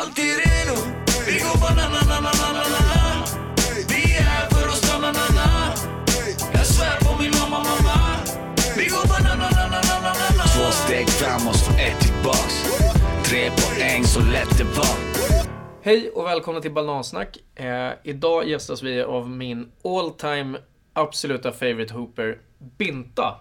alltid redo Vi går banananananana Vi är här för att stanna nana Jag svär på min mamma mamma Vi går banananananana Två steg framåt, ett tillbaks Tre poäng, så lätt det var Hej och välkomna till Banansnack. Eh, idag gästas vi av min all time absoluta favorite hooper, Binta.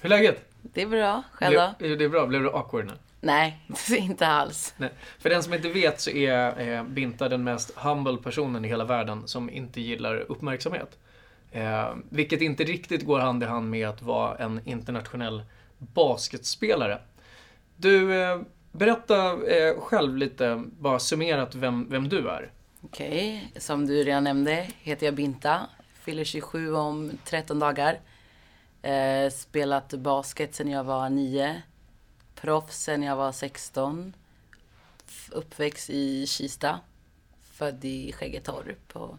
Hur är läget? Det är bra. Själv då? Blev, det är bra. Blev du awkward nu? Nej, inte alls. Nej. För den som inte vet så är eh, Binta den mest humble personen i hela världen som inte gillar uppmärksamhet. Eh, vilket inte riktigt går hand i hand med att vara en internationell basketspelare. Du, eh, berätta eh, själv lite, bara summerat vem, vem du är. Okej, som du redan nämnde heter jag Binta. Fyller 27 om 13 dagar. Eh, spelat basket sen jag var 9. Proffs sen jag var 16. F- Uppväxt i Kista. Född i Skäggetorp. Och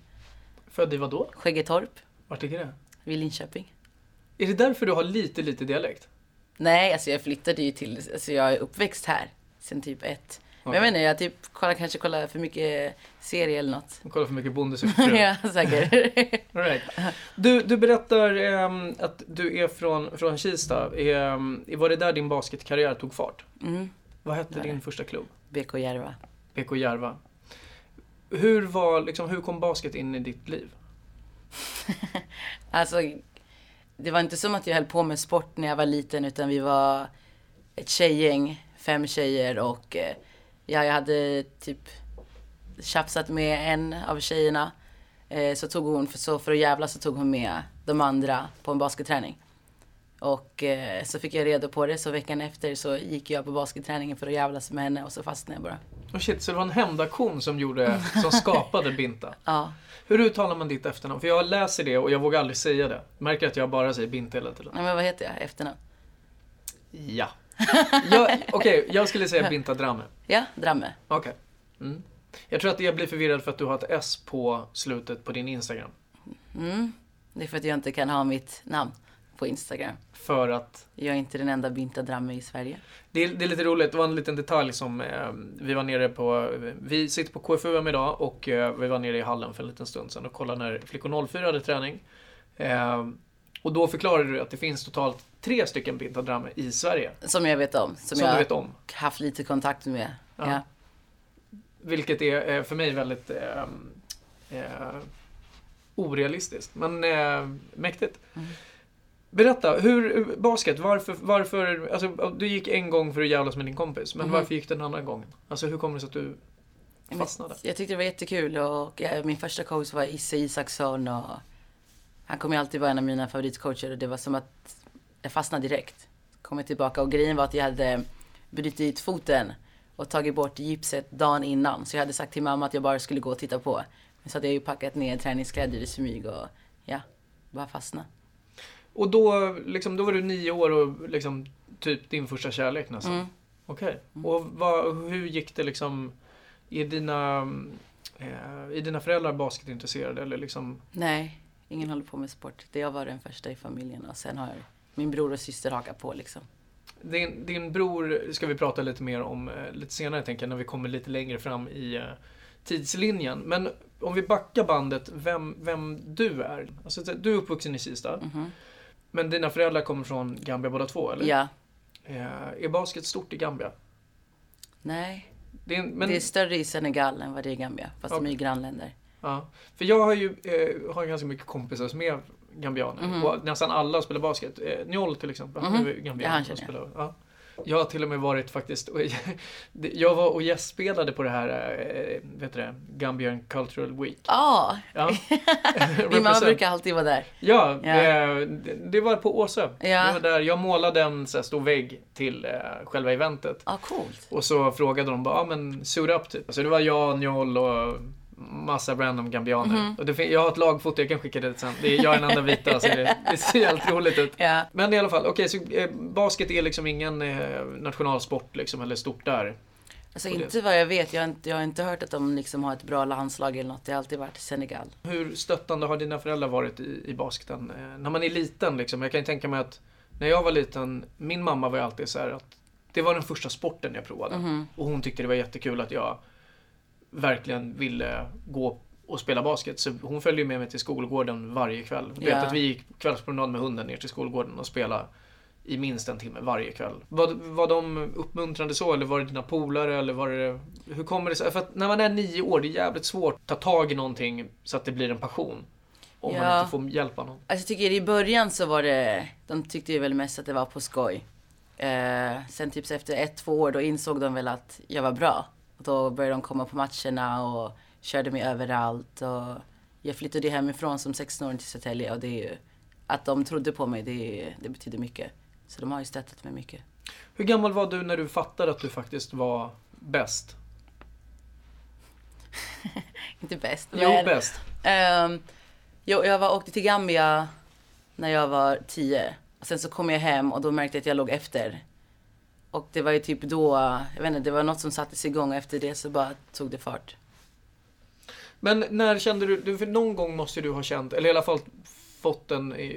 Född i vadå? Skäggetorp Vart ligger det? vid Linköping. Är det därför du har lite, lite dialekt? Nej, alltså jag flyttade ju till, alltså jag är uppväxt här sen typ ett. Men jag inte, jag typ kollar, kanske kollar för mycket serier eller något. Jag kollar för mycket Bonde ja, säkert. Right. du, du berättar ehm, att du är från, från Kista. Ehm, var det där din basketkarriär tog fart? Mm. Vad hette din första klubb? BK Järva. BK Järva. Hur, var, liksom, hur kom basket in i ditt liv? Alltså, det var inte som att jag höll på med sport när jag var liten utan vi var ett tjejgäng, fem tjejer och eh, ja, jag hade typ tjafsat med en av tjejerna. Eh, så tog hon, för, så för att jävla så tog hon med de andra på en basketträning. Och eh, så fick jag reda på det så veckan efter så gick jag på basketträningen för att jävlas med henne och så fastnade jag bara. Oh shit, så det var en hämndaktion som, gjorde, som skapade Binta. Ja, Hur uttalar man ditt efternamn? För jag läser det och jag vågar aldrig säga det. Märker att jag bara säger Binta hela tiden. Nej, men vad heter jag efternamn? Ja. Jag- Okej, jag skulle säga Binta Drame. Ja, Dramme. Okej. Mm. Jag tror att jag blir förvirrad för att du har ett S på slutet på din Instagram. Mm. Det är för att jag inte kan ha mitt namn på Instagram. För att Jag är inte den enda Binta Dramme i Sverige. det är, det är lite roligt, det var en liten detalj som eh, vi var nere på. Vi sitter på KFUM idag och eh, vi var nere i hallen för en liten stund sedan och kollade när Flickor 04 hade träning. Eh, och då förklarade du att det finns totalt tre stycken Binta Drame i Sverige. Som jag vet om. Som, Som, jag du vet om. haft lite kontakt med. Ja. Ja. Vilket är eh, för mig väldigt eh, eh, orealistiskt. Men eh, mäktigt. Mm. Berätta, hur, basket, varför, varför, alltså du gick en gång för att jävlas med din kompis, men Mhm. varför gick det en annan gång? Alltså hur kommer det sig att du fastnade? Jag tyckte det var jättekul och ja, min första coach var Isse Isaksson och han kommer alltid vara en av mina favoritcoacher och det var som att jag fastnade direkt. Kom jag tillbaka och grejen var att jag hade brutit foten och tagit bort gipset dagen innan. Så jag hade sagt till mamma att jag bara skulle gå och titta på. Men så hade jag ju packat ner träningskläder i smyg och ja, bara fastna. Och då, liksom, då var du nio år och liksom typ din första kärlek nästan? Mm. Okej. Och vad, hur gick det liksom, är dina, eh, är dina föräldrar basketintresserade eller liksom Nej, ingen håller på med sport. Det jag var den första i familjen och sen har min bror och syster hakat på liksom. Din, din bror ska vi prata lite mer om eh, lite senare tänker jag, när vi kommer lite längre fram i eh, tidslinjen. Men om vi backar bandet, vem, vem du är. Alltså, du är uppvuxen i Kista, Mhm. men dina föräldrar kommer från Gambia båda två, eller? Ja, Eh, är basket stort i Gambia? nej. Det är, en- men, Det är större i Senegal än vad det är i Gambia. Fast de är ju grannländer. Ja. För jag har ju eh, har ganska mycket kompisar som är gambianer. Mhm. Och nästan alla spelar basket. Eh, Njol till exempel, han Mhm. är ju gambian. Ja, han spelar, ja. Jag har till och med varit faktiskt, jag var och gästspelade på det här, eh, vet du det, Gambian Cultural Week. Ja, Ja. min mamma brukar alltid vara där. Ja, Ja. Det, det var på Åsö. Ja. Var där jag målade en så här, stor vägg till eh, själva eventet. Ja, coolt. Och så frågade de bara, ja men suit up typ. Så det var jag, Njol och massa random gambianer. Mhm. Och det, jag har ett lagfoto, jag kan skicka det sen. Det är, jag är den enda vita, så det, det ser helt roligt ut. Ja. Men i alla fall, okej så eh, basket är liksom ingen eh, nationalsport liksom, eller stort där. Alltså inte vad jag vet. Jag har inte, jag har inte hört att de liksom har ett bra landslag eller något. Det har alltid varit Senegal. Hur stöttande har dina föräldrar varit i, i basketen? Eh, när man är liten liksom, jag kan ju tänka mig att när jag var liten, min mamma var ju alltid så här att det var den första sporten jag provade. Mhm. Och hon tyckte det var jättekul att jag verkligen ville gå och spela basket. Så hon följde med mig till skolgården varje kväll. Du vet Ja. att vi gick kvällspromenad med hunden ner till skolgården och spelade i minst en timme varje kväll. Var, var de uppmuntrande så eller var det dina polare eller var det... Hur kommer det sig? För att när man är nio år, det är jävligt svårt att ta tag i någonting så att det blir en passion. Om man Ja. inte får hjälp av någon. Alltså jag tycker i början så var det, de tyckte ju väl mest att det var på skoj. Eh, sen typ så efter ett, två år då insåg de väl att jag var bra. Och då började de komma på matcherna och körde mig överallt. Och jag flyttade hemifrån som 16-åring till Södertälje och det är ju, att de trodde på mig, det, det betyder mycket. Så de har ju stöttat mig mycket. Hur gammal var du när du fattade att du faktiskt var bäst? Inte bäst, Jo, men... bäst. Ehm, jo, jag var, åkte till Gambia när jag var 10. Och sen så kom jag hem och då märkte jag att jag låg efter. Och det var ju typ då, jag vet inte, det var något som sattes igång och efter det så bara tog det fart. Men när kände du, för någon gång måste du ha känt, eller i alla fall fått en eh,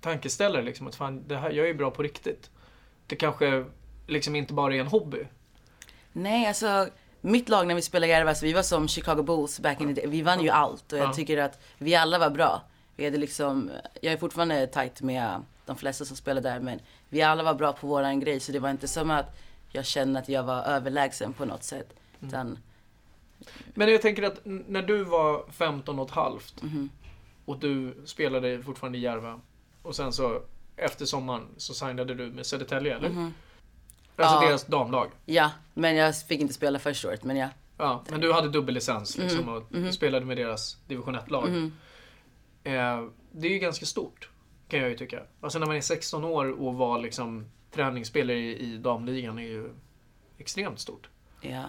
tankeställare liksom att fan, det här, jag är bra på riktigt. Det kanske liksom inte bara är en hobby. Nej, alltså mitt lag när vi spelade Järva, så vi var som Chicago Bulls back in the day. Vi vann ju allt och jag Ja. tycker att vi alla var bra. Vi hade liksom, jag är fortfarande tight med de flesta som spelar där men vi alla var bra på våran grej så det var inte som att jag kände att jag var överlägsen på något sätt. Utan, Men jag tänker att när du var 15 och ett halvt mhm. och du spelade fortfarande i Järva och sen så efter sommaren så signade du med Södertälje, eller? Mhm. Alltså Ja. deras damlag. Ja, men jag fick inte spela första året, men ja. Ja, men du hade dubbellicens liksom Mhm, och mhm. spelade med deras division 1-lag. Mhm. Eh, det är ju ganska stort, kan jag ju tycka. Alltså när man är 16 år och var liksom träningsspelare i, i damligan är ju extremt stort. Ja.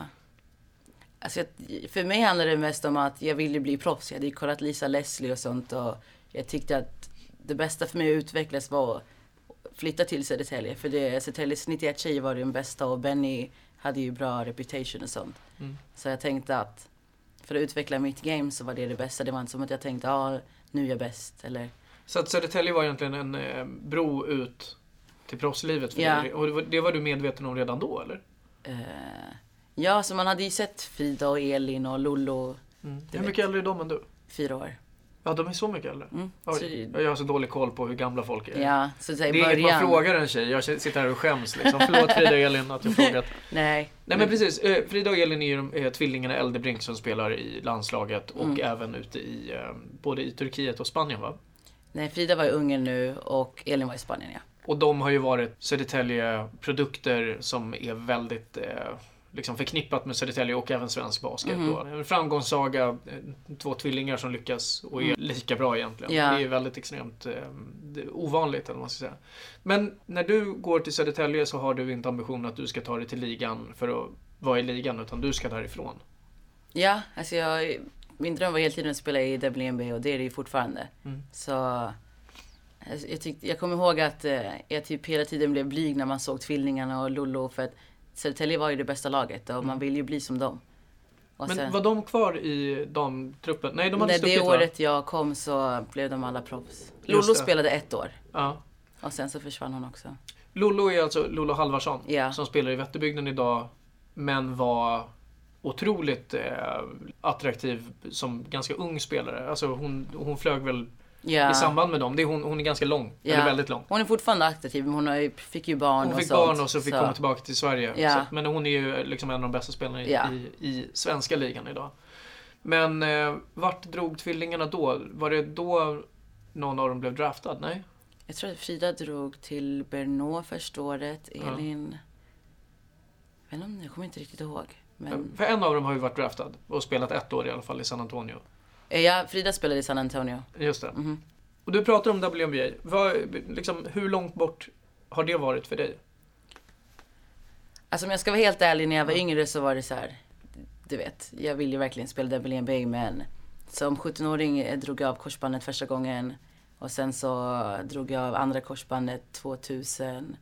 Alltså, jag- för mig handlar det mest om att jag ville bli proffs. Jag hade ju kollat Lisa Leslie och sånt och jag tyckte att det bästa för mig att utvecklas var att flytta till Södertälje. För det, Södertäljes 91 tjejer var den bästa och Benny hade ju bra reputation och sånt. Mm. Så jag tänkte att för att utveckla mitt game så var det det bästa. Det var inte som att jag tänkte, ja, nu är jag bäst. Eller, Så att Södertälje var egentligen en eh, bro ut till proffslivet för Ja. dig. Och det var, det var du medveten om redan då, eller? eh, ja, så man hade ju sett Frida och Elin och Lollo Mm. Hur mycket äldre är de än du? fyra år. Ja, de är så mycket äldre. Mm. Oj, jag har så dålig koll på hur gamla folk är. ja, så, så i Det är inget man början. frågar en tjej. Jag sitter här och skäms liksom. Förlåt Frida och Elin att jag frågat. Nej. Nej men precis. Eh, Frida och Elin är ju eh, tvillingarna Eldebrink som spelar i landslaget och Mm. även ute i både i Turkiet och Spanien va? Nej, Frida var i Ungern nu och Elin var i Spanien, ja. Och de har ju varit Södertälje-produkter som är väldigt eh, liksom förknippat med Södertälje och även svensk basket. Då. En framgångssaga, eh, två tvillingar som lyckas och är lika bra egentligen. Ja. Det är väldigt extremt eh, ovanligt, eller vad man ska säga. Men när du går till Södertälje så har du inte ambitionen att du ska ta dig till ligan för att vara i ligan, utan du ska därifrån. Ja, alltså jag, min dröm var hela tiden att spela i WNBA och det är det ju fortfarande. Mm. Så alltså, jag, tyckte, jag kommer ihåg att eh, jag typ hela tiden blev blyg när man såg tvillingarna och Lollo för att Södertälje var ju det bästa laget och man vill ju bli som dem. Och Mm. Men sen- var de kvar i damtruppen? Nej, de hade när det stuckit va? året jag kom så blev de alla proffs. Lollo spelade ett år Ja. och sen så försvann hon också. Lollo är alltså Lollo Halvarsson Ja. som spelar i Vätterbygden idag men var otroligt eh, attraktiv som ganska ung spelare. Alltså hon, hon flög väl Ja. i samband med dem. Det är hon, hon är ganska lång, Ja. eller väldigt lång. Hon är fortfarande aktiv men hon har ju, fick ju barn Hon och fick sånt. barn och så fick komma tillbaka till Sverige. Ja. Så, men hon är ju liksom en av de bästa spelarna i, i, i svenska ligan idag. Men eh, vart drog tvillingarna då? Var det då någon av dem blev draftad? Nej? Jag tror att Frida drog till Bernå första året. Elin... Jag, vet inte, jag kommer inte riktigt ihåg. Men... För en av dem har ju varit draftad och spelat ett år i alla fall i San Antonio. Eh, Ja, Frida spelade i San Antonio. Just det. Mhm. Och du pratar om WNBA. Vad, liksom, hur långt bort har det varit för dig? Alltså om jag ska vara helt ärlig, när jag var Ja. yngre så var det så här. Du vet, jag ville ju verkligen spela WNBA men som 17-åring eh, drog jag av korsbandet första gången. Och sen så drog jag av andra korsbandet 2000.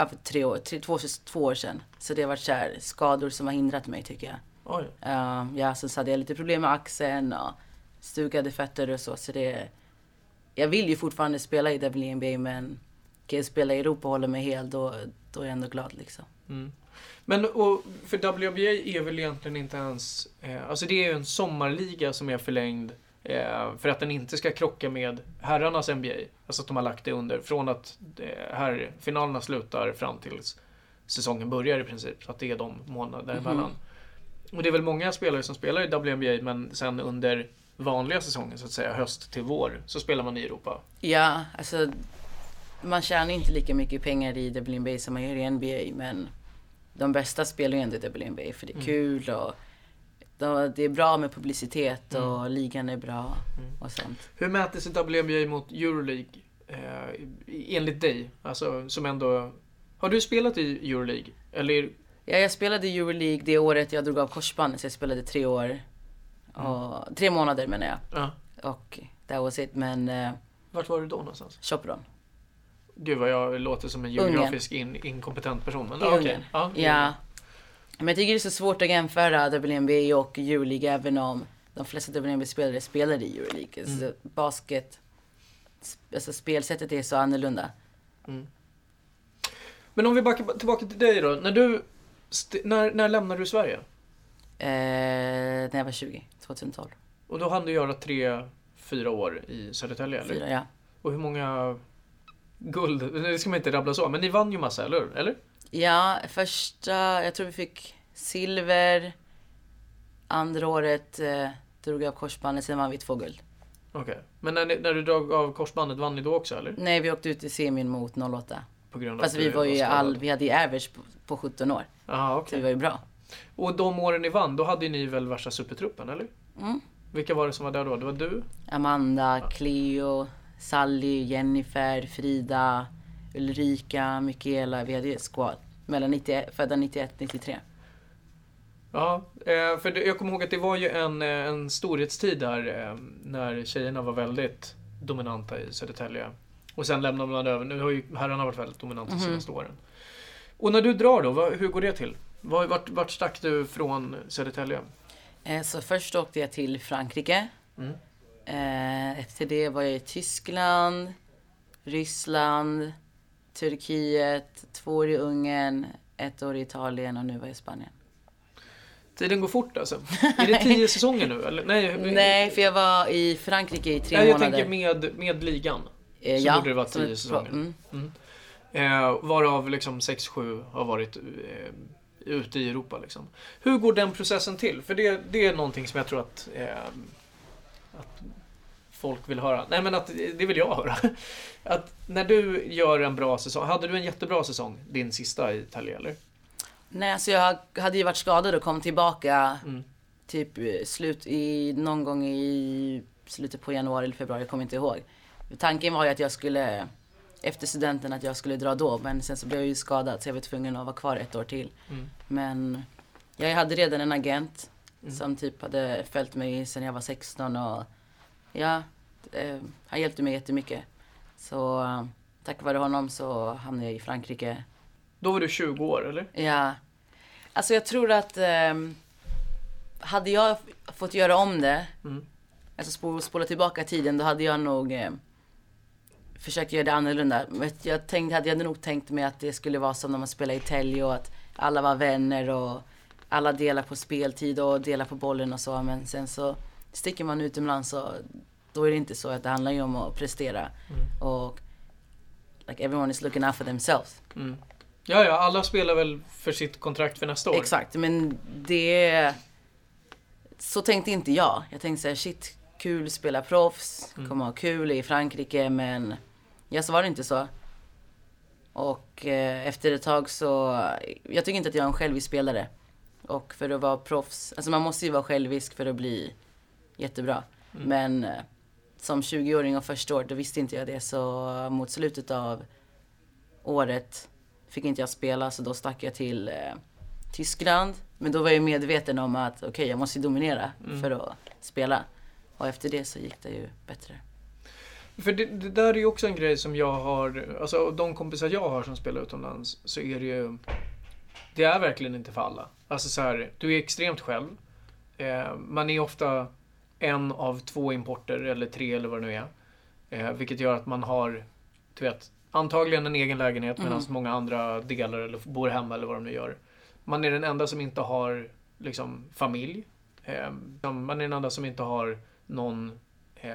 Ja, för tre år, tre, två, två år sedan. Så det har varit så här, skador som har hindrat mig tycker jag. Oj. Uh, ja, sen så hade jag lite problem med axeln och stukade fötter och så. Så det... Jag vill ju fortfarande spela i WNBA men kan jag spela i Europa och hålla mig hel då, då är jag ändå glad liksom. Mm. Men och, för WNBA är väl egentligen inte ens... Eh, alltså det är ju en sommarliga som är förlängd för att den inte ska krocka med herrarnas NBA. Alltså att de har lagt det under från att eh, herrfinalerna slutar fram tills säsongen börjar i princip. Så att det är de månader Mhm. däremellan. Och det är väl många spelare som spelar i WNBA men sen under vanliga säsongen så att säga, höst till vår, så spelar man i Europa. Ja, alltså man tjänar inte lika mycket pengar i WNBA som man gör i NBA men de bästa spelar ju ändå i WNBA för det är Mm. kul och de- det är bra med publicitet och Mm. ligan är bra Mm. och sånt. Hur mäter sig WNBA mot Euroleague eh, enligt dig? Alltså som ändå... Har du spelat i Euroleague? Eller Ja, jag spelade i Euroleague det året jag drog av korsbandet så jag spelade tre år. Och, tre månader menar jag. ja, Och that was it. Men uh, vart var du då någonstans? Chopron. Gud vad jag låter som en geografisk in, inkompetent person. Men, I okej. Ungern. Ja, Ja. Men jag tycker det är så svårt att jämföra WNBA och Euroleague även om de flesta WNBA-spelare spelar i Euroleague. Mm. basket, sp- alltså spelsättet är så annorlunda. Men om vi backar tillbaka till dig då. När du... När, när lämnade du Sverige? Eh, när jag var 20, 2012. Och då hann du göra tre, fyra år i Södertälje, eller? Fyra, ja. Och hur många guld? Det ska man inte rabbla så, men ni vann ju massa, eller? Eller? Ja, första, jag tror vi fick silver. Andra året eh, drog jag av korsbandet, sen vann vi två guld. Okej. Men när, ni, när du drog av korsbandet, vann ni då också, eller? Nej, vi åkte ut i semin mot 08. På grund av Fast att vi du var ju skadad? all, vi hade ju average på, på 17 år. Jaha, Så okej. vi var ju bra. Och de åren ni vann, då hade ju ni väl värsta supertruppen, eller? Mm. Vilka var det som var där då? Det var du? Amanda, Cleo, Sally, Jennifer, Frida, Ulrika, Michaela. Vi hade ju ett squad. Mellan 91, födda 91, 93. Ja, eh, för jag kommer ihåg att det var ju en, eh, en storhetstid där eh, när tjejerna var väldigt dominanta i Södertälje. Och sen lämnade man över. Nu har ju herrarna varit väldigt dominanta de Mhm. senaste åren. Och när du drar då, vad, hur går det till? Var, vart, vart stack du från Södertälje? Så först åkte jag till Frankrike. Mm. Efter det var jag i Tyskland, Ryssland, Turkiet, två år i Ungern, ett år i Italien och nu var jag i Spanien. Tiden går fort alltså. Är det tio säsonger nu? Eller? Nej, Nej, för jag var i Frankrike i tre Nej, jag månader. tänker med, med ligan. Eh, så ja, borde det vara tio säsonger. pro- Mm. Eh, varav liksom 6-7 har varit eh, ute i Europa. Liksom. Hur går den processen till? För det, det är någonting som jag tror att, eh, att folk vill höra. Nej men att det vill jag höra. Att när du gör en bra säsong. Hade du en jättebra säsong, din sista i Italien eller? Nej, alltså jag hade ju varit skadad och kom tillbaka Mm. typ eh, slut i, någon gång i slutet på januari eller februari, jag kommer inte ihåg. Tanken var ju att jag skulle, efter studenten, att jag skulle dra då. Men sen så blev jag ju skadad så jag var tvungen att vara kvar ett år till. Mm. Men jag hade redan en agent Mm. som typ hade följt mig sedan jag var 16 och ja, eh, han hjälpte mig jättemycket. Så eh, tack vare honom så hamnade jag i Frankrike. Då var du 20 år eller? Ja, alltså jag tror att ehm, hade jag fått göra om det, Mm. alltså spola, spola tillbaka tiden, då hade jag nog eh, försökt göra det annorlunda. Men jag tänkte, hade jag nog tänkt mig att det skulle vara som när man spelar i Telge och att alla var vänner och alla delar på speltid och delar på bollen och så. Men sen så sticker man utomlands och då är det inte så att det handlar ju om att prestera. Mm. Och like everyone is looking out for themselves. Mm. Ja, ja, alla spelar väl för sitt kontrakt för nästa år. Exakt, men det... Så tänkte inte jag. Jag tänkte såhär, shit, kul spela proffs, Mm. kommer ha kul i Frankrike, men ja, så var det inte så. Och eh, efter ett tag så, jag tycker inte att jag är en självisk spelare. Och för att vara proffs, alltså man måste ju vara självisk för att bli jättebra. Mm. Men eh, som 20-åring och första året, då visste inte jag det. Så mot slutet av året fick inte jag spela, så då stack jag till eh, Tyskland. Men då var jag medveten om att okej, jag måste dominera Mm. för att spela. Och efter det så gick det ju bättre. För det, det där är ju också en grej som jag har, alltså de kompisar jag har som spelar utomlands så är det ju, det är verkligen inte för alla. Alltså så här, du är extremt själv. Eh, man är ofta en av två importer eller tre eller vad det nu är. Eh, vilket gör att man har, du vet, antagligen en egen lägenhet Mm. medan många andra delar eller bor hemma eller vad de nu gör. man är den enda som inte har liksom, familj. Eh, man är den enda som inte har någon eh,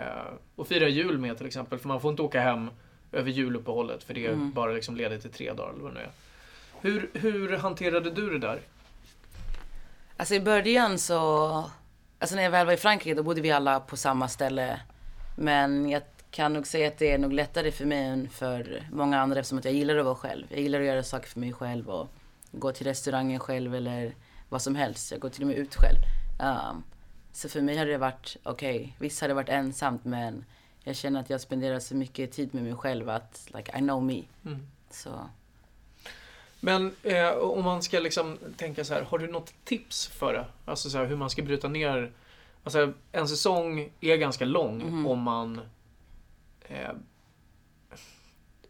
att fira jul med till exempel. För man får inte åka hem över juluppehållet för det är Mm. bara liksom ledigt i tre dagar eller vad det nu är. Hur, hur hanterade du det där? Alltså i början så, alltså när jag väl var i Frankrike då bodde vi alla på samma ställe. Men jag kan nog säga att det är nog lättare för mig än för många andra eftersom att jag gillar att vara själv. Jag gillar att göra saker för mig själv och gå till restaurangen själv eller vad som helst. Jag går till och med ut själv. Um, så för mig har det varit okej. Visst har det varit ensamt men jag känner att jag spenderar så mycket tid med mig själv att like I know me. Mm. Så Men eh, om man ska liksom tänka så här, har du något tips för det? Alltså så här, hur man ska bryta ner... Alltså en säsong är ganska lång Mhm. om man... Eh,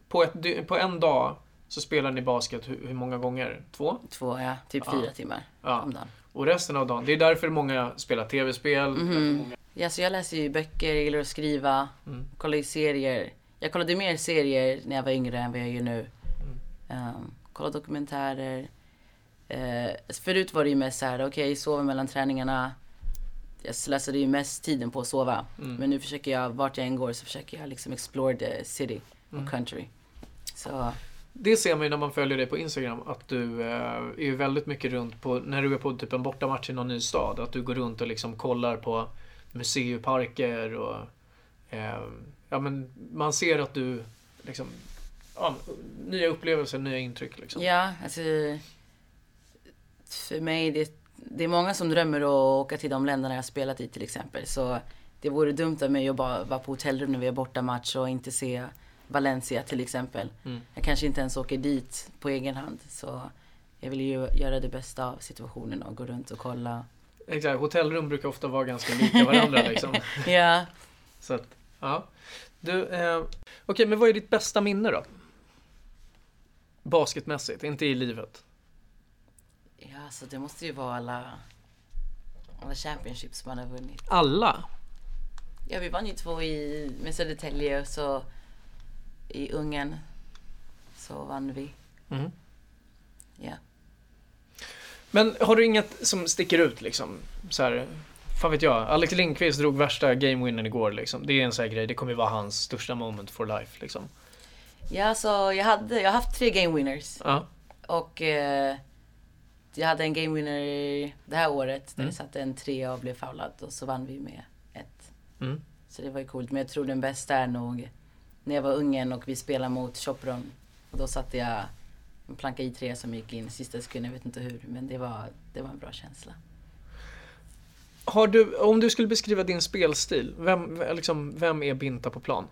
på, ett, på en dag så spelar ni basket hur, hur många gånger? Två? två, ja, typ Ja. fyra timmar Ja. om dagen. Och resten av dagen, det är därför många spelar tv-spel. Därför många- Ja, så jag läser ju böcker, jag gillar att skriva, Mm. kollar ju serier. Jag kollade mer serier när jag var yngre än vad jag gör nu. Um, kollar dokumentärer. Eh, förut var det ju mest så här, okej, sova mellan träningarna. Jag slösade ju mest tiden på att sova. Mm. Men nu försöker jag, vart jag än går, så försöker jag liksom explore the city Mm. och country. Så, Det ser man ju när man följer dig på Instagram att du eh, är väldigt mycket runt på, när du är på typ en bortamatch i någon ny stad, att du går runt och liksom kollar på museiparker och eh, ja men man ser att du liksom ja, nya upplevelser, nya intryck liksom. ja, alltså. För mig, det, det är många som drömmer att åka till de länderna jag har spelat i till exempel. Så det vore dumt av mig att bara vara på hotellrum när vi har bortamatch och inte se Valencia till exempel. Mm. Jag kanske inte ens åker dit på egen hand. Så jag vill ju göra det bästa av situationen och gå runt och kolla. Exakt, hotellrum brukar ofta vara ganska lika varandra liksom. Ja, Så att, ja. Du, eh, okej men vad är ditt bästa minne då? Basketmässigt, inte i livet. ja så det måste ju vara alla, alla championships man har vunnit. Alla? Ja, vi vann ju två i, med Södertälje och så i Ungern så vann vi. Mm. Ja. Men har du inget som sticker ut liksom? Så här, fan vet jag. Alex Lindqvist drog värsta game winnen igår liksom. Det är en sån här grej. Det kommer ju vara hans största moment for life liksom. Ja, så jag hade, jag har haft tre game winners. Ja. Och eh, jag hade en game winner det här året där Mm. jag satte en trea och blev foulad och så vann vi med ett. Mm. Så det var ju coolt. Men jag tror den bästa är nog när jag var ungen och vi spelade mot Chopron. Och då satte jag en planka i tre som gick in sista sekunden, jag vet inte hur. Men det var, det var en bra känsla. Har du, om du skulle beskriva din spelstil, vem, liksom, vem är Binta på plan?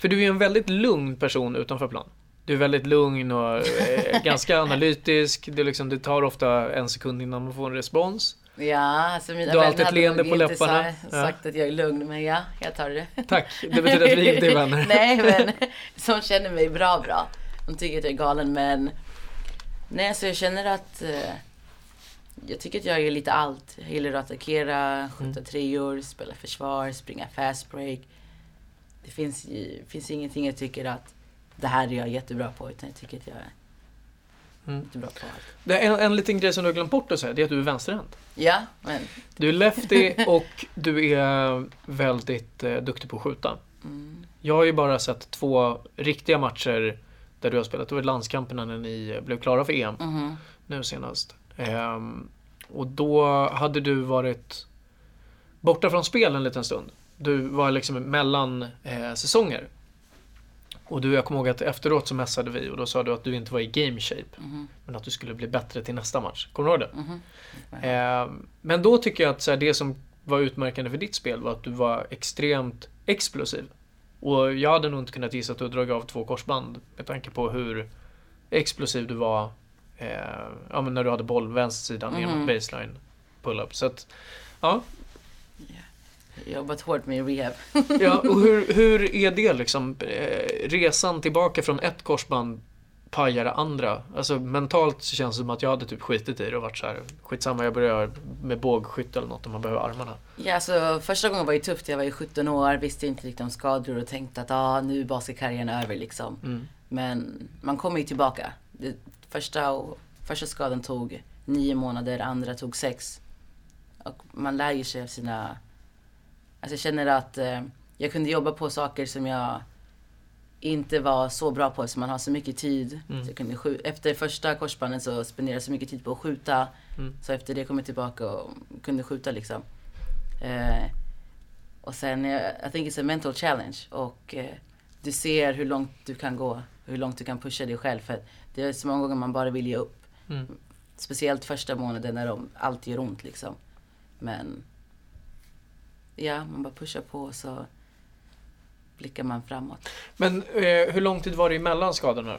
För du är ju en väldigt lugn person utanför plan. Du är väldigt lugn och eh, ganska analytisk. Det, är liksom, det tar ofta en sekund innan man får en respons. Ja, alltså mina Du har alltid ett leende på inte läpparna. Ja. sagt att jag är lugn, men ja, jag tar det. Tack, det betyder att vi inte är vänner. nej, men som känner mig bra, bra. De tycker att jag är galen, men nej, så jag känner att eh, jag tycker att jag gör lite allt. Jag gillar att attackera, skjuta Mm. treor, spela försvar, springa fast break. Det finns, finns ingenting jag tycker att det här är jag jättebra på, utan jag tycker att jag är Mm. jättebra på allt. Det är en, en liten grej som du har glömt bort att säga, det är att du är vänsterhänt. Ja, men Du är lefty och du är väldigt eh, duktig på att skjuta. mm, Jag har ju bara sett två riktiga matcher där du har spelat. Det var landskamperna när ni blev klara för EM mhm. nu senast. Ehm, och då hade du varit borta från spel en liten stund. Du var liksom mellan eh, säsonger. Och du, jag kommer ihåg att efteråt så messade vi och då sa du att du inte var i game shape. Mhm. Men att du skulle bli bättre till nästa match. Kommer du ihåg det? Mhm. Eh, men då tycker jag att så här, det som var utmärkande för ditt spel var att du var extremt explosiv. Och jag hade nog inte kunnat gissa att du dragit av två korsband med tanke på hur explosiv du var eh, ja, men när du hade boll på vänstersidan ner Mhm. mot baseline pull-up. Så att, ja. Jobbat hårt med rehab. ja och hur, hur är det liksom? Eh, resan tillbaka från ett korsband pajar det andra. Alltså mentalt så känns det som att jag hade typ skitit i det och varit så här skitsamma jag börjar med bågskytte eller något om man behöver armarna. Ja, alltså första gången var ju tufft. Jag var ju 17 år, visste inte riktigt om skador och tänkte att ah, nu är basketkarriären över liksom. Mm. Men man kommer ju tillbaka. Det första och Första skadan tog nio månader, andra tog sex. Och man lär ju sig av sina... Alltså jag känner att eh, jag kunde jobba på saker som jag inte var så bra på eftersom man har så mycket tid. Mm. Så jag kunde efter första korsbandet så spenderade jag så mycket tid på att skjuta. Mm. Så efter det kom jag tillbaka och kunde skjuta liksom. Eh, och sen, eh, I think it's a mental challenge. Och eh, du ser hur långt du kan gå. Hur långt du kan pusha dig själv. För det är så många gånger man bara vill ge upp. Mm. Speciellt första månaden när de, allt gör ont liksom. Men ja, man bara pushar på och så blickar man framåt. Men eh, hur lång tid var det emellan skadorna?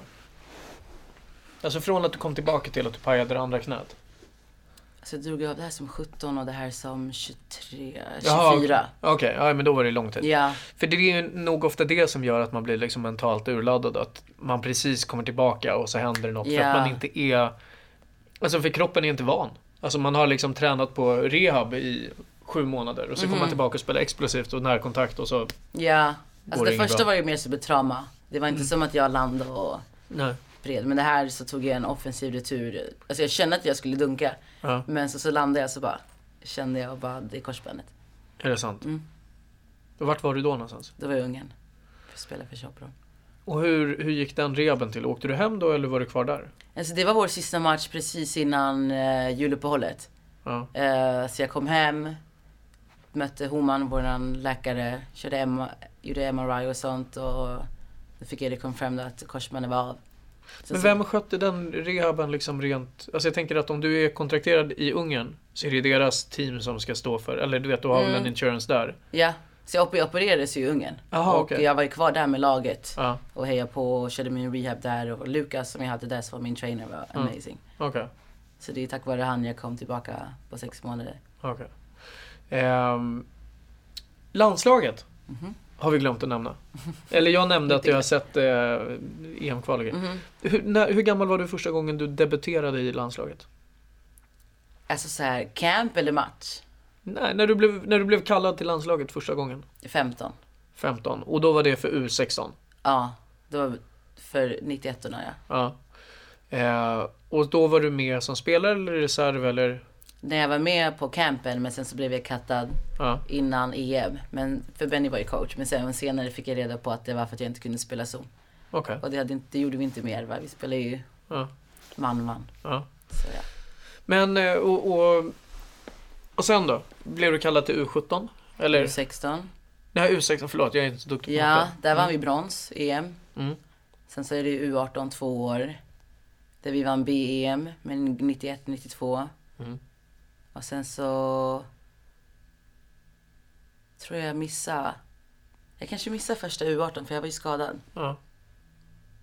Alltså från att du kom tillbaka till att du pajade det andra knät? Så jag drog av det här som 17 och det här som 23, 24. Jaha, okej. Okej, ja men då var det lång tid. Ja, För det är ju nog ofta det som gör att man blir liksom mentalt urladdad. Att man precis kommer tillbaka och så händer det något. För Ja. att man inte är... Alltså för kroppen är inte van. Alltså man har liksom tränat på rehab i sju månader och så kommer man Mhm. tillbaka och spelar explosivt och närkontakt och så... ja. Alltså det första bra? var ju mer som ett trauma. Det var inte Mm. som att jag landade och Nej. bred. Men det här så tog jag en offensiv retur. Alltså jag kände att jag skulle dunka. Ja, Men så, så landade jag så bara kände jag bara det är korsbandet. är det sant? Mm. Och vart var du då någonstans? Då var jag ungen. För att spela för Chopron. Och hur, hur gick den rehaben till? Åkte du hem då eller var du kvar där? Alltså det var vår sista match precis innan uh, juluppehållet. Ja. Eh, så jag kom hem, mötte Homan, vår läkare, körde M- gjorde MRI och sånt och då fick jag det confirmed att korsbandet var av. Så, Men vem skötte den rehaben liksom rent... Alltså jag tänker att om du är kontrakterad i Ungern så är det deras team som ska stå för... Eller du vet, du har väl Mm. en insurance där? Ja, så jag op- opererades ju i Ungern. Jaha, och okej. jag var ju kvar där med laget Ja, och hejade på och körde min rehab där och Lukas som jag hade där som var min trainer var Mm. amazing. okej. Så det är tack vare han jag kom tillbaka på sex månader. Okej. Ehm, landslaget Mhm. har vi glömt att nämna. Eller jag nämnde att jag har sett eh, EM-kval och grejer. Mhm. hur, när, hur gammal var du första gången du debuterade i landslaget? Alltså så här, camp eller match? Nej, när du, blev, när du blev kallad till landslaget första gången. 15. 15. Och då var det för U16. Ja, det var för 91 ja. Ja. Eh, och då var du med som spelare eller reserv eller? När jag var med på campen men sen så blev jag kattad Ja, innan EM. Men, för Benny var ju coach. Men sen senare fick jag reda på att det var för att jag inte kunde spela zon. okej. Och det, hade det gjorde vi inte mer va? Vi spelade ju man-man. ja. Ja. Men eh, och, och, och sen då? Blev du kallad till U17? Eller? U16. Nej, U16, förlåt jag är inte så duktig på Ja, där vann vi brons, EM. Mm. Sen så är det ju U18 två år. Där vi vann BEM, men 91, 92. Mm. Och sen så... Tror jag missade... Jag kanske missade första U18 för jag var ju skadad. Ja.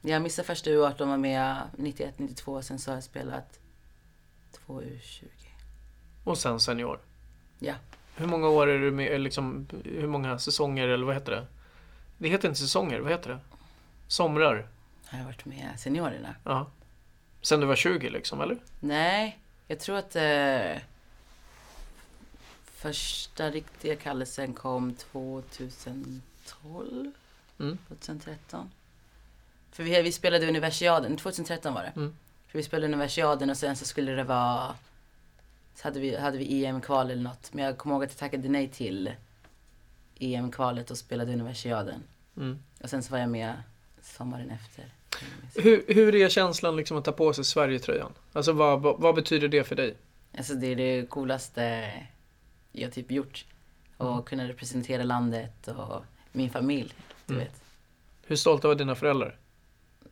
Jag missade första U18 var med 91, 92. Sen så har jag spelat två U20. Och sen senior. Ja. Hur många år är du med, liksom, hur många säsonger eller vad heter det? Det heter inte säsonger, vad heter det? Somrar? Har jag varit med seniorerna? Ja. Sen du var 20 liksom, eller? Nej, jag tror att eh, första riktiga kallelsen kom 2012, Mm. 2013. För vi, vi spelade universiaden, 2013 var det. Mm. För vi spelade universiaden och sen så skulle det vara, så hade vi, hade vi EM-kval eller något. Men jag kommer ihåg att jag tackade nej till EM-kvalet och spelade universiaden. Mm. Och sen så var jag med sommaren efter. Hur, hur är känslan liksom att ta på sig Sverigetröjan? Alltså vad, vad, vad betyder det för dig? Alltså det är det coolaste jag typ gjort. Och Mm. kunna representera landet och min familj. Du Mm. vet. Hur stolta var dina föräldrar?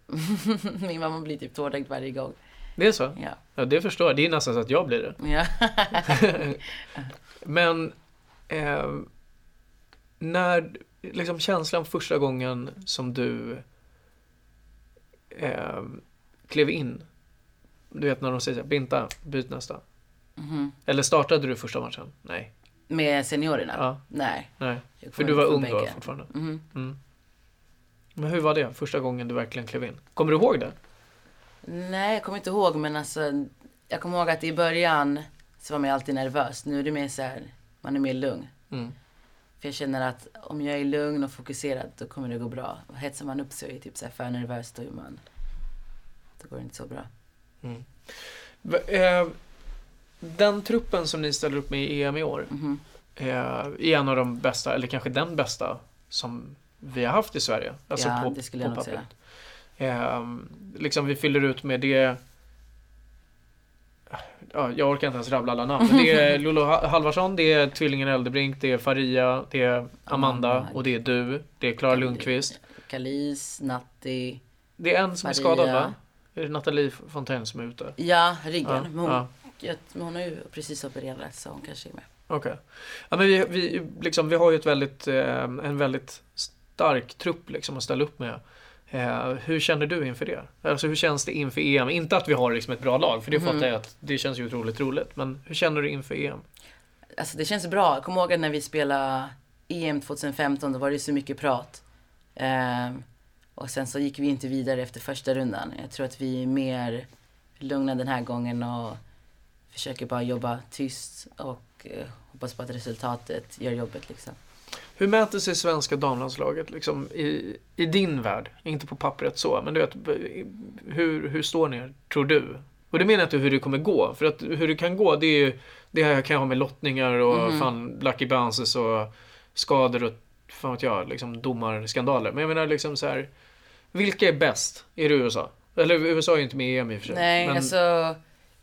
min mamma blir typ tårögd varje gång. Det är så? Ja. Ja, det förstår jag. Det är nästan så att jag blir det. ja. Men eh, när, liksom känslan första gången som du eh, klev in. Du vet när de säger så här, Binta, byt nästa. Mhm. Eller startade du första matchen? Nej. Med seniorerna? Ja, Nej. nej. För du var ung då fortfarande. Mhm. Mm. Men hur var det första gången du verkligen klev in? Kommer du ihåg det? Nej, jag kommer inte ihåg men alltså. Jag kommer ihåg att i början så var man alltid nervös. Nu är det mer så här, man är mer lugn. Mm. För jag känner att om jag är lugn och fokuserad då kommer det gå bra. Och hetsar man upp sig och är typ så här för nervös då är man, då går det inte så bra. Mm. Eh, den truppen som ni ställer upp med i EM i år eh, är en av de bästa, eller kanske den bästa, som vi har haft i Sverige. Alltså Ja, på, det skulle jag på nog pappret. Eh, liksom vi fyller ut med det Ja, jag orkar inte ens rabbla alla namn. Men det är Lolo Ha- Halvarsson, det är tvillingen Eldebrink, det är Faria, det är Amanda och det är du. Det är Klara Lundqvist. Kalis, Natti. Det är en som är Faria. skadad va? Är det Nathalie Fontaine som är ute? Ja, ryggen. Ja, men hon, ja. Ja, men hon har ju precis opererat så hon kanske är med. Okej. Ja, men vi, vi, liksom, vi har ju ett väldigt, eh, en väldigt stark trupp liksom, att ställa upp med. Eh, hur känner du inför det? Alltså hur känns det inför EM? Inte att vi har liksom, ett bra lag, för det Mhm. fattar jag att det känns ju otroligt roligt. Men hur känner du inför EM? Alltså det känns bra. Kommer ihåg när vi spelade EM 2015, då var det så mycket prat. Ehm, och sen så gick vi inte vidare efter första rundan. Jag tror att vi är mer lugna den här gången och försöker bara jobba tyst och eh, hoppas på att resultatet gör jobbet liksom. Hur mäter sig svenska damlandslaget liksom, i, i din värld? Inte på pappret så, men du vet, hur, hur står ni, tror du? Och det menar jag inte hur det kommer gå, för att hur det kan gå, det är ju, det här kan ha med lottningar och Mhm. fan lucky bounces och skador och fan vet jag, liksom domarskandaler. Men jag menar liksom så här, vilka är bäst? Är det USA? Eller USA är ju inte med i EM i och för sig. Nej, men, alltså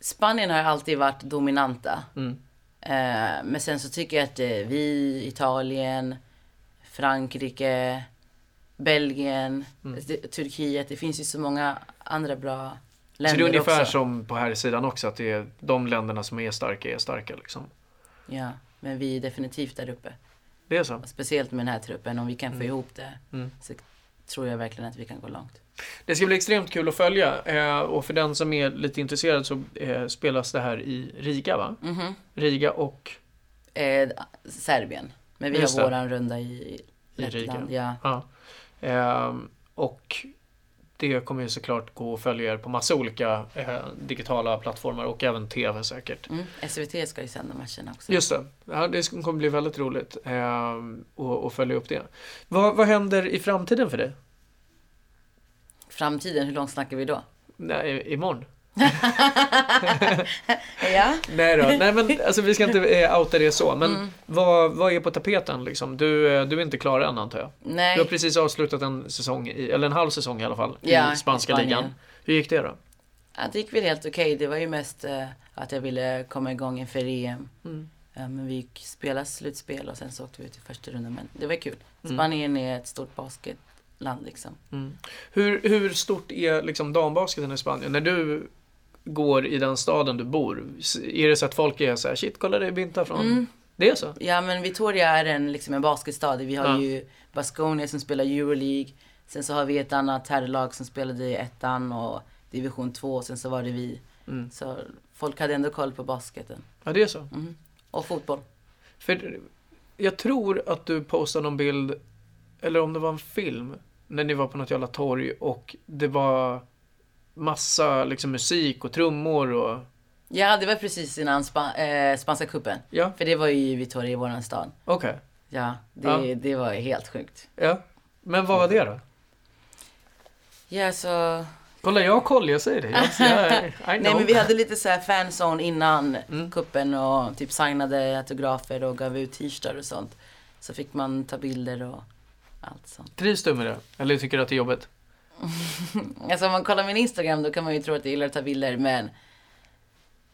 Spanien har alltid varit dominanta. mm, Eh, men sen så tycker jag att eh, vi, Italien, Frankrike, Belgien, Mm. Turkiet. Det finns ju så många andra bra så det länder är ungefär också. som på här sidan också, att det är de länderna som är starka är starka liksom. Ja, men vi är definitivt där uppe. Det är så? Speciellt med den här truppen. Om vi kan få Mm. ihop det Mm. så tror jag verkligen att vi kan gå långt. Det ska bli extremt kul att följa eh, och för den som är lite intresserad så eh, spelas det här i Riga va? Mhm. Riga och Eh, Serbien. Men vi Just har det. våran runda i I Lettland. Riga. Ja. ja. Eh, och det kommer ju såklart gå att följa er på massa olika eh, digitala plattformar och även TV säkert. Mm. SVT ska ju sända matcherna också. Just det, ja, det kommer bli väldigt roligt eh, att att följa upp det. Vad, vad händer i framtiden för dig? Framtiden, hur långt snackar vi då? Nej, imorgon? Ja. Nej då, nej men alltså vi ska inte eh, outa det så. Men Mm. vad, vad är på tapeten liksom? Du, eh, du är inte klar än antar jag? Nej. Du har precis avslutat en säsong, i, eller en halv säsong i alla fall, Ja, i spanska Spanien. ligan. Hur gick det då? Ja, det gick väl helt okej. Det var ju mest eh, att jag ville komma igång inför EM. Mm. Ja, men vi gick spela slutspel och sen så åkte vi ut i första rundan. Men det var kul. Mm. Spanien är ett stort basketland liksom. Mm. Hur, hur stort är liksom dambasketen i Spanien? När du går i den staden du bor, är det så att folk är så här, shit kolla det är Binta från... Mm. Det är så? Ja men Victoria är en, liksom en basketstad. Vi har Ja. ju Baskonia som spelar Euroleague. Sen så har vi ett annat herrlag som spelade i ettan och division 2. Sen så var det vi. Mm. Så folk hade ändå koll på basketen. Ja, det är så. Mm. Och fotboll. För jag tror att du postade någon bild, eller om det var en film, när ni var på något jävla torg och det var massa liksom musik och trummor och... Ja, det var precis innan spa, eh, spanska cupen. Ja, För det var ju i Victoria i våran stad. okej. Ja, det, Ja. det var helt sjukt. Ja. Men vad var det då? Ja, så... Kolla, jag har koll, jag säger det. Jag, jag. Nej, men vi hade lite så här fanzone innan Mm. kuppen och typ signade autografer och gav ut t-shirtar och sånt. Så fick man ta bilder och allt sånt. Trivs du med det? Eller tycker du att det är jobbigt? Alltså om man kollar min Instagram då kan man ju tro att jag gillar att ta bilder men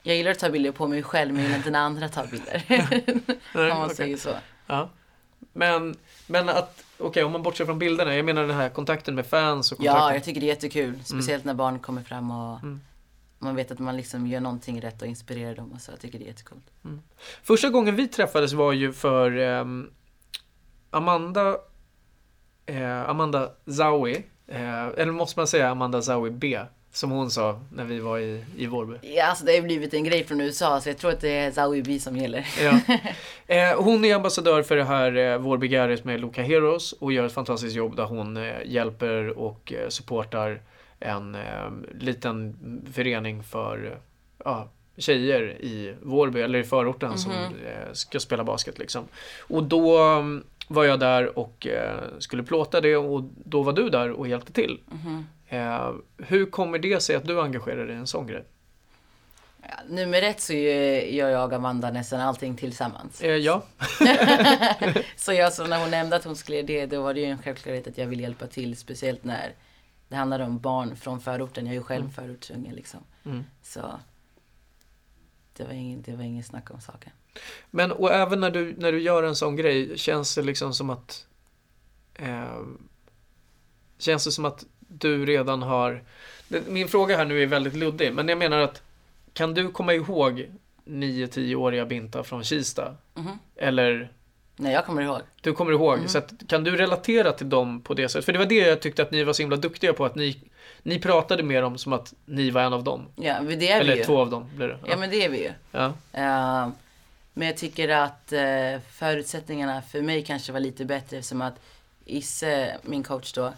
jag gillar att ta bilder på mig själv men jag gillar inte när andra tar bilder. Om man okej. säger så. Ja. Men, men att, okej om man bortser från bilderna, jag menar den här kontakten med fans och kontakten. Ja, jag tycker det är jättekul. Speciellt när barn kommer fram och Mm. man vet att man liksom gör någonting rätt och inspirerar dem och så. Jag tycker det är jättekul. Första gången vi träffades var ju för ehm, Amanda eh, Amanda Zawi eh, Eller måste man säga Amanda Zawi B Som hon sa när vi var i, i Vårby Ja, alltså det har blivit en grej från USA så jag tror att det är Zawi B som gäller. ja. eh, Hon är ambassadör för det här eh, Vårby Garret med Loka Heroes Och gör ett fantastiskt jobb där hon eh, hjälper och eh, supportar En eh, liten förening för eh, ja, tjejer i Vårby, eller i förorten som Mhm. ska spela basket liksom. Och då mm, var jag där och eh, skulle plåta det och då var du där och hjälpte till. Eh, hur kommer det sig att du engagerar dig i en sån grej? Ja, nummer ett så gör jag och Amanda nästan allting tillsammans. Eh, ja. Så jag så när hon nämnde att hon skulle göra det, då var det ju en självklarhet att jag vill hjälpa till. Speciellt när det handlar om barn från förorten. Jag är ju själv förortsunge liksom. Mm. Så det var ingen, det var ingen snack om saken. Men och även när du, när du gör en sån grej, känns det liksom som att eh, Känns det som att du redan har Min fråga här nu är väldigt luddig, men jag menar att Kan du komma ihåg 9-10-åriga Binta från Kista? Mhm. Eller Nej, jag kommer ihåg. du kommer ihåg, så att, kan du relatera till dem på det sättet? För det var det jag tyckte att ni var så himla duktiga på, att ni, ni pratade med dem som att ni var en av dem. Ja, det är vi Eller ju. två av dem blir det. Ja, men det är vi ju. ja. Eh, men jag tycker att eh, förutsättningarna för mig kanske var lite bättre eftersom att Isse, min coach då,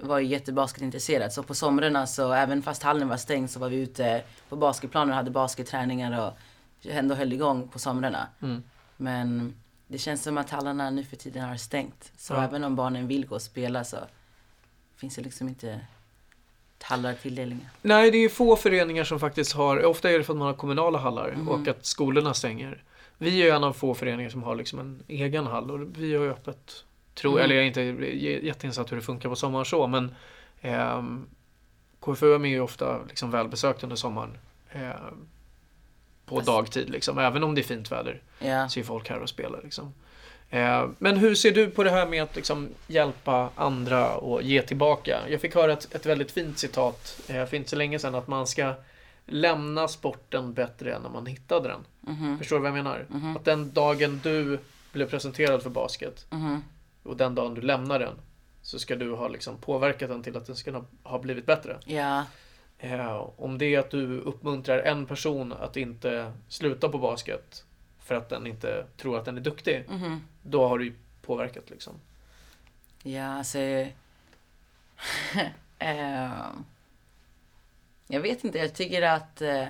var ju jättebasket-intresserad. Så på somrarna så även fast hallen var stängd så var vi ute på basketplanen och hade basketträningar och ändå höll igång på somrarna. Mm. Men det känns som att hallarna nu för tiden har stängt. Så Ja. även om barnen vill gå och spela så finns det liksom inte hallar tilldelningar. Nej, det är få föreningar som faktiskt har, ofta är det för att man har kommunala hallar Mhm. och att skolorna stänger. Vi är en av få föreningar som har liksom en egen hall och vi har ju öppet, tror, Mm. eller jag är inte jätteinsatt hur det funkar på sommaren så, men ehm, KFUM är ju ofta liksom välbesökt under sommaren. ehm, på Fast- dagtid liksom, även om det är fint väder Ja. så är folk här och spelar liksom. Eh, Men hur ser du på det här med att liksom hjälpa andra och ge tillbaka? Jag fick höra ett, ett väldigt fint citat eh, för inte så länge sedan att man ska lämna sporten bättre än när man hittade den. Mhm. Förstår du vad jag menar? Mhm. Att den dagen du blev presenterad för basket Mhm. och den dagen du lämnar den så ska du ha liksom påverkat den till att den ska ha- ha blivit bättre. Ja. Eh, om det är att du uppmuntrar en person att inte sluta på basket för att den inte tror att den är duktig, Mhm. då har du ju påverkat liksom. Ja, alltså... Ehm, jag vet inte, jag tycker att eh,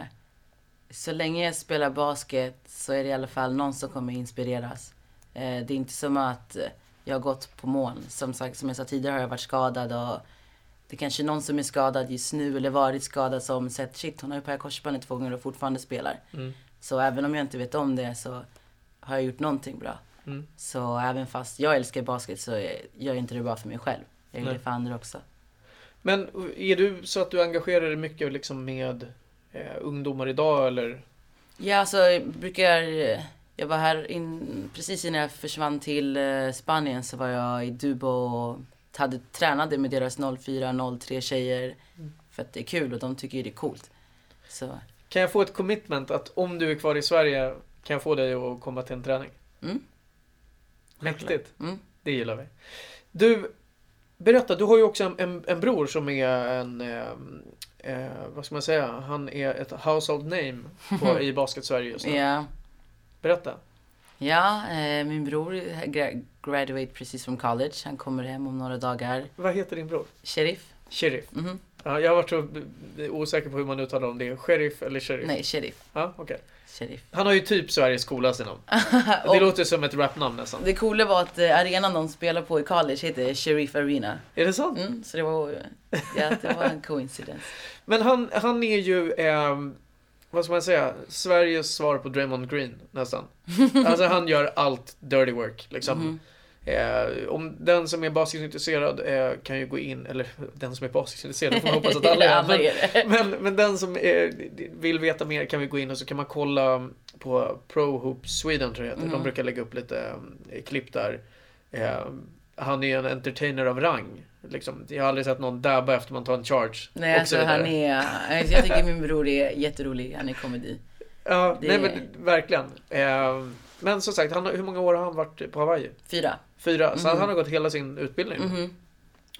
så länge jag spelar basket så är det i alla fall någon som kommer inspireras. Eh, det är inte som att eh, jag har gått på moln. Som, sagt, som jag sa tidigare har jag varit skadad och det är kanske någon som är skadad just nu eller varit skadad som sett shit hon har ju pajat korsbandet två gånger och fortfarande spelar. Mm. Så även om jag inte vet om det så har jag gjort någonting bra. Mm. Så även fast jag älskar basket så gör jag inte det bara för mig själv. Jag gör det för andra också. Men är du så att du engagerar dig mycket liksom med eh, ungdomar idag eller? Ja, alltså jag brukar... Jag var här in, precis innan jag försvann till eh, Spanien så var jag i Dubo och hade, tränade med deras 04-03 tjejer. För att det är kul och de tycker det är coolt. Så, Kan jag få ett commitment att om du är kvar i Sverige kan jag få dig att komma till en träning? mm, Mäktigt. mm. Det gillar vi. Du, berätta, du har ju också en, en, en bror som är en, eh, eh, vad ska man säga, han är ett household name på, i basket-Sverige just nu. Ja, Berätta. ja eh, min bror gra- graduate precis från college. Han kommer hem om några dagar. Vad heter din bror? Sheriff? Sheriff. Mhm. Ja, jag har varit så osäker på hur man uttalar om det. Sheriff eller sheriff? Nej, Sheriff. Ja, okej. Sheriff. Han har ju typ Sveriges coolaste namn. Det låter som ett rapnamn nästan. Det coola var att eh, arenan de spelar på i college heter Sheriff Arena. Är det sant? Mm, så det var, ja, det var en coincidence. Men han, han är ju, ehm, vad ska man säga, Sveriges svar på Draymond Green nästan. Alltså han gör allt dirty work liksom. Mhm. Eh, om den som är basketintresserad eh, kan ju gå in, eller den som är basketintresserad får man hoppas att alla är. Men, är men, men den som eh, vill veta mer kan vi gå in och så kan man kolla på Pro Hoop Sweden tror jag heter. De Mhm. brukar lägga upp lite eh, klipp där. Eh, han är ju en entertainer av rang. Liksom. Jag har aldrig sett någon dabba efter man tar en charge. Nej, alltså han är, alltså, jag tycker min bror är jätterolig. Han är komedi. Ja, Det- nej men verkligen. Eh, men som sagt, han, hur många år har han varit på Hawaii? Fyra. Fyra. Så Mhm. han har gått hela sin utbildning. Mhm,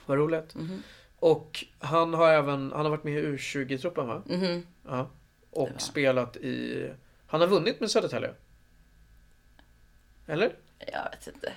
Vad roligt. mhm, Och han har även, han har varit med i U20-truppen va? mhm. Ja. Och var- spelat i, han har vunnit med Södertälje. Eller? Jag vet inte.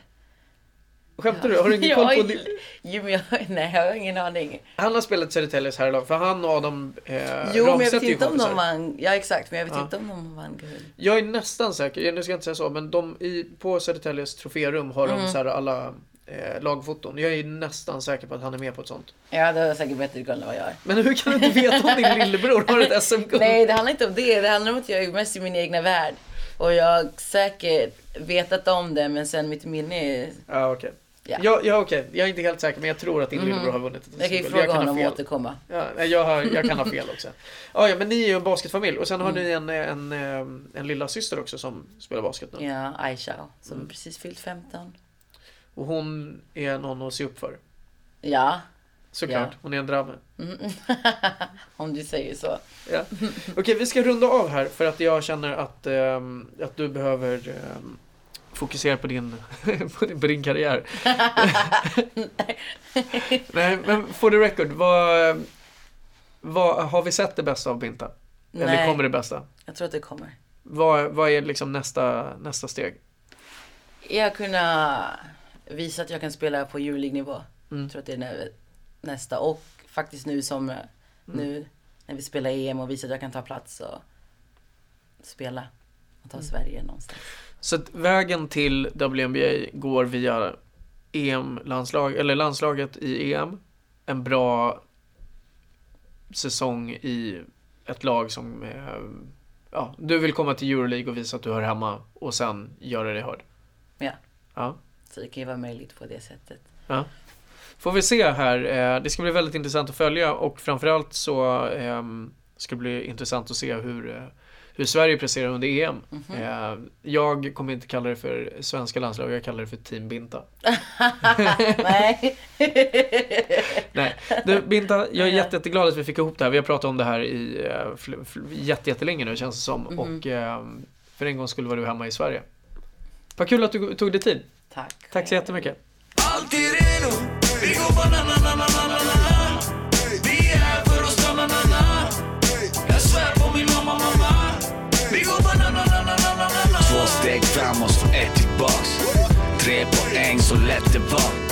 Skämtar du? Har du ingen koll på Jag- det? Jo, men jag, nej, jag har ingen aning. Han har spelat Södertäljes herrlag, för han och Adam eh, Jo, men jag vet inte om de vann. Ja, exakt. Men jag vet Ja. inte om de vann guld. Jag är nästan säker, nu ska jag inte säga så, men de i, på Södertäljes troférum har de Mm. så här alla eh, lagfoton. Jag är nästan säker på att han är med på ett sånt. Ja, det har säkert bättre koll än vad jag har. Men hur kan du inte veta om din lillebror har ett SM-guld? Nej, det handlar inte om det. Det handlar om att jag är mest i min egna värld. Och jag har säkert vetat om det, men sen mitt minne är... Ja, okej. Ja. Ja, ja okej. Jag är inte helt säker, men jag tror att din lillebror har vunnit ett Jag kan ju fråga kan honom och fel. återkomma. Ja, nej, jag, har, jag kan ha fel också. Ja, ja, men ni är ju en basketfamilj och sen har Mm. ni en, en, en, en lilla syster också som spelar basket nu. Ja, Aisha, som Mm. precis fyllt 15. Och hon är någon att se upp för. Ja, Såklart, Ja. hon är en dramme. mm. om du säger så. Ja. Okej, vi ska runda av här för att jag känner att, ehm, att du behöver ehm, fokusera på din, på din, karriär. Nej, men for the record, vad, vad, har vi sett det bästa av Binta? Eller Nej. kommer det bästa? Jag tror att det kommer. Vad, vad är liksom nästa, nästa steg? Jag kunna visa att jag kan spela på Euroleague-nivå. Mm. Jag tror att det är nästa. Och faktiskt nu som eh, nu när vi spelar EM och visar att jag kan ta plats och spela och ta Sverige någonstans. Så vägen till WNBA går via EM-landslag, eller landslaget i EM. En bra säsong i ett lag som eh, ja, du vill komma till Euroleague och visa att du hör hemma och sen göra dig hörd. Ja. Ja. Så det kan ju vara möjligt på det sättet. ja. Får vi se här. Eh, det ska bli väldigt intressant att följa och framförallt så eh, ska det bli intressant att se hur, eh, hur Sverige presterar under EM. Eh, jag kommer inte kalla det för svenska landslag, jag kallar det för Team Binta. Nej. Nej, du, Binta, jag är jätte, jätteglad att vi fick ihop det här. Vi har pratat om det här i jätte, jättelänge nu känns det som. Mhm. Och eh, för en gång skulle vara du hemma i Sverige. Vad kul att du tog dig tid. Tack. Tack så jättemycket. Alltid redo, vi går banana, na, na, na, na, na. Vi är här för att stanna, na, na. Jag svär på min mamma, mamma. Vi går banana, na, na, na, na, na, na. Två steg framåt, ett tillbaks Tre poäng, så lätt det var